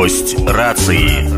Гость рацыі.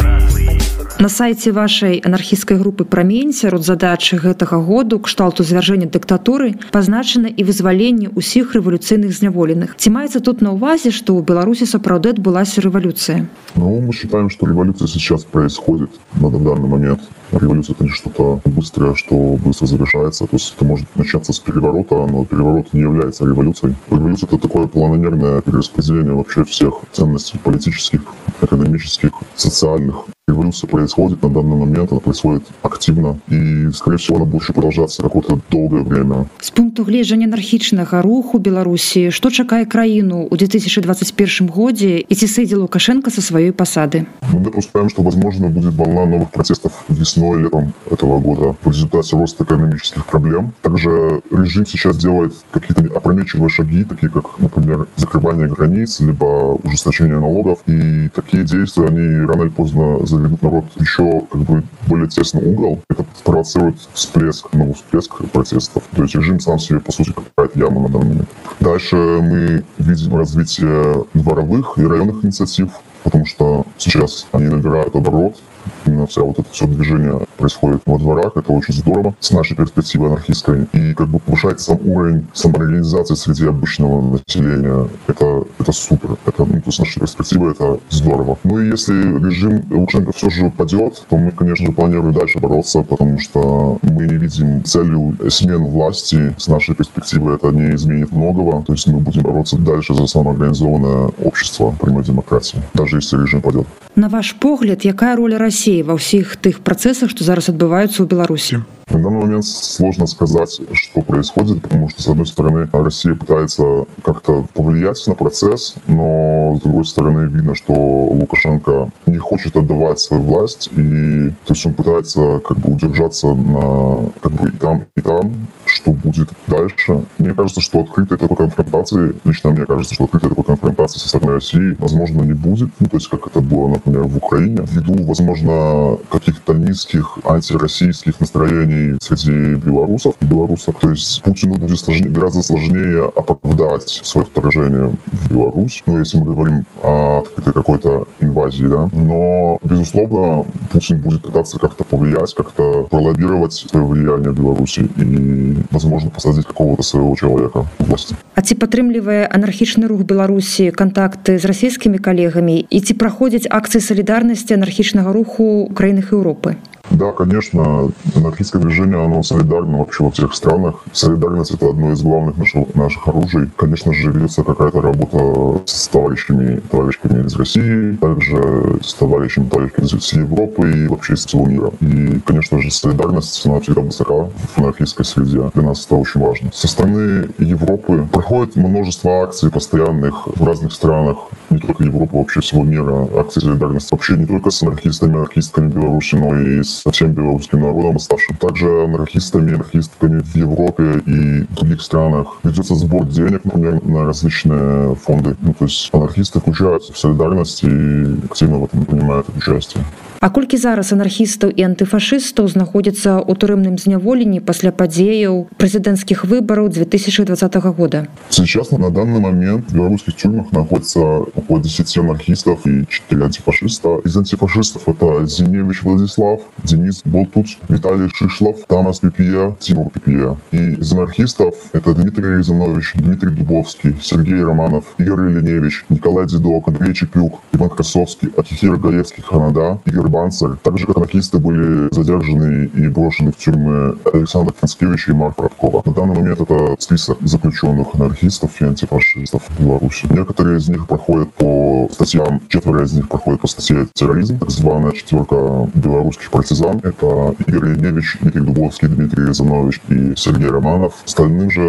На сайце вашай анархісцкай групы прамень сярод задачы гэтага году кшталту звяржэння дыктатуры пазначана і вызваленне ўсіх рэвалюцыйных зняволеных. Ці маецца тут на ўвазе, што ў Беларусі сапраўды адбылася рэвалюцыя? Ну, мы считаем, что революция сейчас происходит на данный момент. Революция это не что-то быстрое, что быстро завершается. То есть это может начаться с переворота, но переворот не является революцией. Революция это такое планомерное перераспределение вообще всех ценностей политических, экономических, социальных Революция происходит на данный момент, она происходит активно, и, скорее всего, она будет еще продолжаться какое-то долгое время. С пункту гледжання анархічнага руху Беларусі, што чакае краіну ў 2021 годзе і ці сыдзе Лукашенко со сваёй пасады? Мы допускаем, что, возможно, будет волна новых протестов весной, летом этого года в результате роста экономических проблем. Также режим сейчас делает какие-то опрометчивые шаги, такие как, например, закрывание границ, либо ужесточение налогов. И такие действия, они рано или поздно заведут народ еще как бы более тесный угол. Это спровоцирует всплеск, ну, всплеск протестов. То есть режим сам себе, по сути, какая-то яма на данный момент. Дальше мы видим развитие дворовых и районных инициатив, потому что сейчас они набирают оборот, именно вся вот это все движение происходит во дворах, это очень здорово с нашей перспективы анархистской. И как бы повышает сам уровень самоорганизации среди обычного населения. Это, это супер. Это, ну, то с нашей перспективы это здорово. Ну и если режим Лукашенко все же падет, то мы, конечно же, планируем дальше бороться, потому что мы не видим целью смен власти. С нашей перспективы это не изменит многого. То есть мы будем бороться дальше за самоорганизованное общество прямой демократии, даже если режим падет. На ваш погляд, якая роль России во всех тых процессах, что зараз отбываются в Беларуси? На данный момент сложно сказать, что происходит, потому что, с одной стороны, Россия пытается как-то повлиять на процесс, но, с другой стороны, видно, что Лукашенко не хочет отдавать свою власть, и то есть он пытается как бы удержаться на как бы и там, и там, что будет дальше. Мне кажется, что открытой такой конфронтации, лично мне кажется, что открытой такой конфронтации со стороны России, возможно, не будет. Ну, то есть, как это было, например, в Украине. Ввиду, возможно, каких-то низких антироссийских настроений среди белорусов и белорусов. То есть Путину будет сложнее, гораздо сложнее оправдать свое вторжение в Беларусь. Ну, если мы говорим о открытой какой-то инвазии, да. Но, безусловно, Путин будет пытаться как-то повлиять, как-то пролоббировать свое влияние в Беларуси и возможно посадить какого-то своего человека в власти. А ці падтрымлівае анархічны рух Беларусі кантакты з расійскімі калегамі і ці праходзяць акцыі салідарнасці анархічнага руху ў краінах Еўропы? Да, конечно, анархистское движение, оно солидарно вообще во всех странах. Солидарность — это одно из главных наших, наших оружий. Конечно же, ведется какая-то работа с товарищами, товарищами из России, также с товарищами, товарищами из Европы и вообще из всего мира. И, конечно же, солидарность, она всегда высока в анархистской среде. Для нас это очень важно. Со стороны Европы проходит множество акций постоянных в разных странах, не только Европы, вообще всего мира, акции солидарности. Вообще не только с анархистами, анархистками Беларуси, но и со всем белорусским народом, оставшим также анархистами, анархистками в Европе и других странах. Ведется сбор денег, например, на различные фонды. Ну, то есть анархисты включаются в солидарность и активно в этом принимают участие. А колькі зараз анархістаў і антыфашыстаў знаходзяцца ў турымным зняволенні пасля падзеяў прэзідэнцкіх выбараў 2020 года? Сейчас на данный момент в белорусских тюрьмах находится около 10 анархистов и 4 антифашиста. Из антифашистов это Зиневич Владислав, Денис Болтуц, Виталий Шишлов, Тамас Пипия, Тимур Пипия. И из анархистов это Дмитрий Резанович, Дмитрий Дубовский, Сергей Романов, Игорь Леневич, Николай Дедок, Андрей Чепюк, Иван Красовский, Акихир Гаевский Ханада, Игорь Банцер. Также как анархисты были задержаны и брошены в тюрьмы Александр Францкевич и Марк Браткова. На данный момент это список заключенных анархистов и антифашистов в Беларуси. Некоторые из них проходят по статьям, четверо из них проходят по статье терроризм, так званая четверка белорусских партизан. Это Игорь Леневич, Дмитрий Дубовский, Дмитрий Резанович и Сергей Романов. Остальным же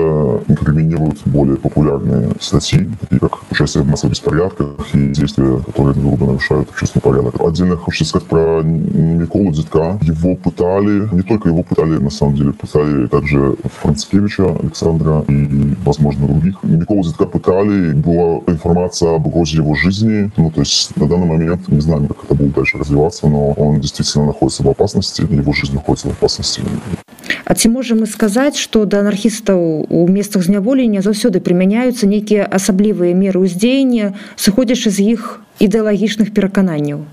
инкриминируют более популярные статьи, такие как участие в массовых беспорядках и действия, которые грубо нарушают общественный порядок. Отдельно хочется сказать про Николу Дедка. Его пытали, не только его пытали, на самом деле, пытали также Францкевича Александра и, возможно, других. Николу Дедка пытали, была информация об угрозе его жизни. Ну, то есть на данный момент не знаем, как это будет дальше развиваться, но он действительно находится в опасности, его жизнь находится в опасности. А ці можем мы сказаць што да анархістаў у месцах зняволення заўсёды прымяняюцца нейкія асаблівыя меры ўздзеяння сыходзячы з іх ідэалагічных перакананняў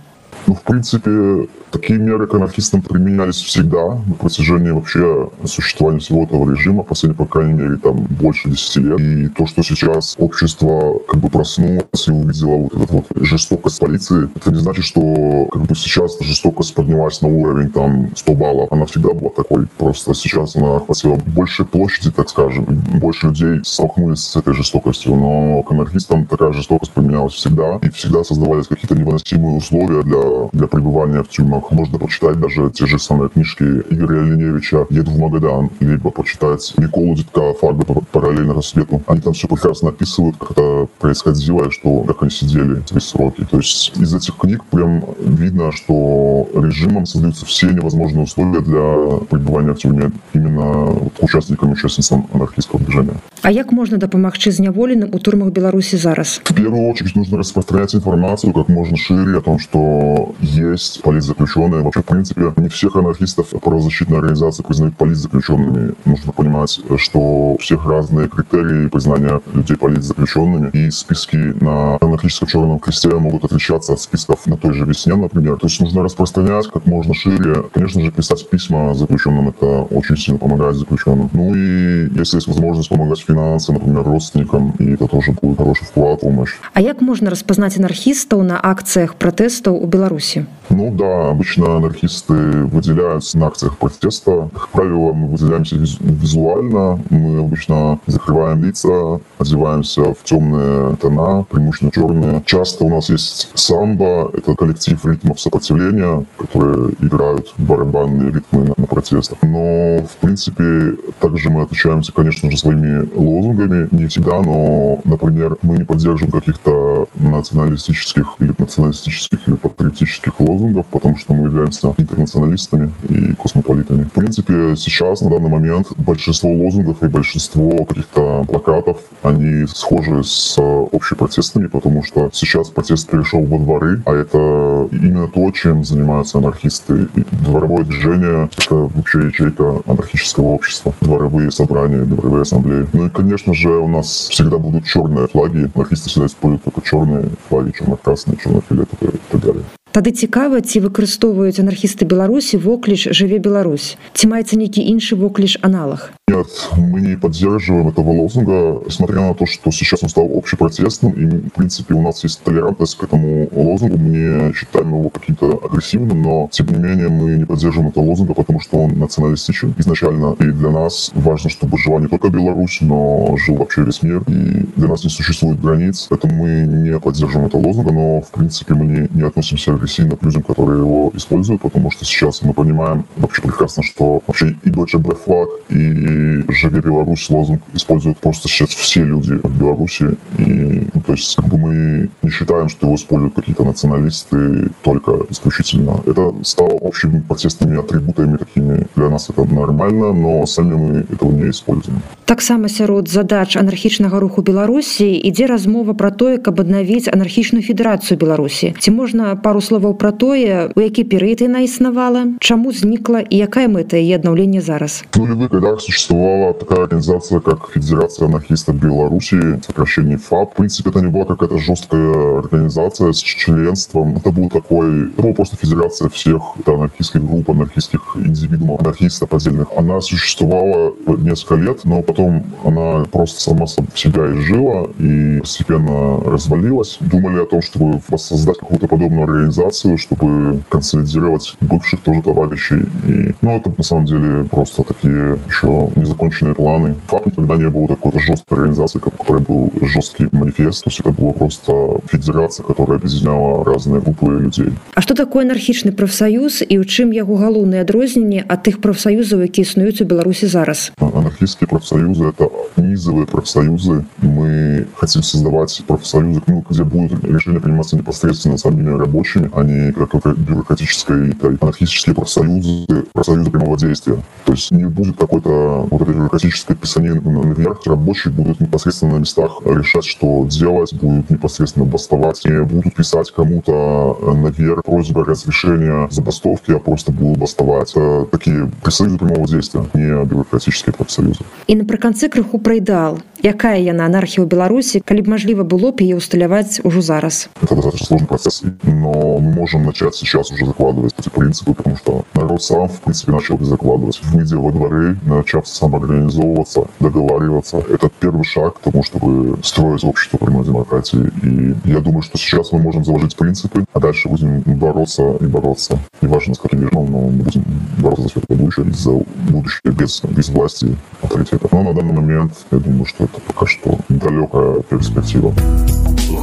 ну, в принципе Такие меры к анархистам применялись всегда на протяжении вообще существования всего этого режима, последние, по крайней мере, там больше 10 лет. И то, что сейчас общество как бы проснулось и увидело вот эту вот жестокость полиции, это не значит, что как бы сейчас жестокость поднялась на уровень там 100 баллов. Она всегда была такой. Просто сейчас она охватила больше площади, так скажем. Больше людей столкнулись с этой жестокостью. Но к анархистам такая жестокость применялась всегда. И всегда создавались какие-то невыносимые условия для, для пребывания в тюрьмах можно почитать даже те же самые книжки Игоря Леневича «Еду в Магадан», либо почитать Николу Дитка «Фарго параллельно рассвету». Они там все прекрасно описывают, как это происходило, и что, как они сидели эти сроки. То есть из этих книг прям видно, что режимом создаются все невозможные условия для пребывания в тюрьме именно вот, участникам и участницам анархистского движения. А как можно дапамагчы зняволеным у турмах Беларуси зараз? В первую очередь нужно распространять информацию как можно шире о том, что есть политзаключенные. Вообще, в принципе, не всех анархистов правозащитные организации признают политзаключенными. Нужно понимать, что у всех разные критерии признания людей политзаключенными, и списки на анархическом черном кресте могут отличаться от списков на той же весне, например. То есть нужно распространять как можно шире. Конечно же, писать письма заключенным, это очень сильно помогает заключенным. Ну и если есть возможность помогать финансово, например, родственникам, и это тоже будет хороший вклад, помощь. А как можно распознать анархистов на акциях протестов у Беларуси? Ну да, обычно анархисты выделяются на акциях протеста. Как правило, мы выделяемся визуально. Мы обычно закрываем лица, одеваемся в темные тона, преимущественно черные. Часто у нас есть самбо, это коллектив ритмов сопротивления, которые играют барабанные ритмы на, на протестах. Но, в принципе, также мы отличаемся, конечно же, своими лозунгами. Не всегда, но, например, мы не поддерживаем каких-то националистических или националистических или патриотических лозунгов, потому что мы являемся интернационалистами и космополитами. В принципе, сейчас, на данный момент, большинство лозунгов и большинство каких-то плакатов, они схожи с общепротестными, потому что сейчас протест перешел во дворы, а это именно то, чем занимаются анархисты. И дворовое движение — это вообще ячейка анархического общества. Дворовые собрания, дворовые ассамблеи. Ну и, конечно же, у нас всегда будут черные флаги. Анархисты всегда используют только черные флаги, черно-красные, черно-фиолетовые и так далее. Тады цікава, ці выкарыстоўваюць анархісты Беларусі вокліч жыве Беларусь. Ці маецца нейкі іншы вокліч аналог. Нет, мы не поддерживаем этого лозунга, несмотря на то, что сейчас он стал общепротестным, и, в принципе, у нас есть толерантность к этому лозунгу, мы не считаем его каким-то агрессивным, но, тем не менее, мы не поддерживаем этого лозунга, потому что он националистичен изначально, и для нас важно, чтобы жила не только Беларусь, но жил вообще весь мир, и для нас не существует границ, поэтому мы не поддерживаем этого лозунга, но, в принципе, мы не, не относимся агрессивно к людям, которые его используют, потому что сейчас мы понимаем вообще прекрасно, что вообще и Deutsche флаг, и «Живи Беларусь» лозунг используют просто сейчас все люди в Беларуси. И, ну, то есть, как бы мы не считаем, что его используют какие-то националисты только исключительно. Это стало общими протестными атрибутами такими. Для нас это нормально, но сами мы этого не используем. Таксама сярод задач анархічнага руху Беларусі ідзе размова пра тое, каб аднавіць анархічную федэрацыю Беларусі. Ці можна пару словаў пра тое, у які перыяд яна існавала, чаму знікла і якая мэта яе аднаўлення зараз? Ну, любых годах существует существовала такая организация, как Федерация анархистов Беларуси, сокращение ФАП. В принципе, это не была какая-то жесткая организация с членством. Это был такой, это была просто федерация всех анархистских групп, анархистских индивидуумов, анархистов отдельных. Она существовала несколько лет, но потом она просто сама себя изжила и постепенно развалилась. Думали о том, чтобы воссоздать какую-то подобную организацию, чтобы консолидировать бывших тоже товарищей. И, ну, это на самом деле просто такие еще незаконченные планы. ФАП никогда не было такой жесткой организации, которой был жесткий манифест. То есть это была просто федерация, которая объединяла разные группы людей. А что такое анархичный профсоюз и у чем его галоўныя адрозненні от тых профсоюзов, якія існуюць у Беларуси зараз? Анархистские профсоюзы — это низовые профсоюзы. Мы хотим создавать профсоюзы, ну, где будут решения приниматься непосредственно самими рабочими. а не как бюрократической анархические профсоюзы, профсоюзы прямого действия. То есть не будет какой-то вот этой бюрократической писания наверх. Рабочие будут непосредственно на местах решать, что делать, будут непосредственно бастовать, не будут писать кому-то наверх просьбы разрешения забастовки, а просто будут бастовать. Это такие профсоюзы прямого действия, не бюрократические профсоюзы. І напрыканцы крыху пра ідэал Якая яна анархія ў Беларусі, калі б мажліва было б яе усталяваць уже зараз? Это достаточно сложный процесс, но мы можем начать сейчас уже закладывать эти принципы, потому что народ сам, в принципе, начал закладывать. Выйдя во дворы, начав самоорганизовываться, договариваться. Это первый шаг к тому, чтобы строить общество прямой демократии. И я думаю, что сейчас мы можем заложить принципы, а дальше будем бороться и бороться. Неважно, с каким режимом, но мы будем бороться за светлое будущее и за будущее без, без власти авторитета. Но на данный момент, я думаю, что это пока что далекая перспектива.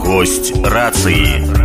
Гость рации.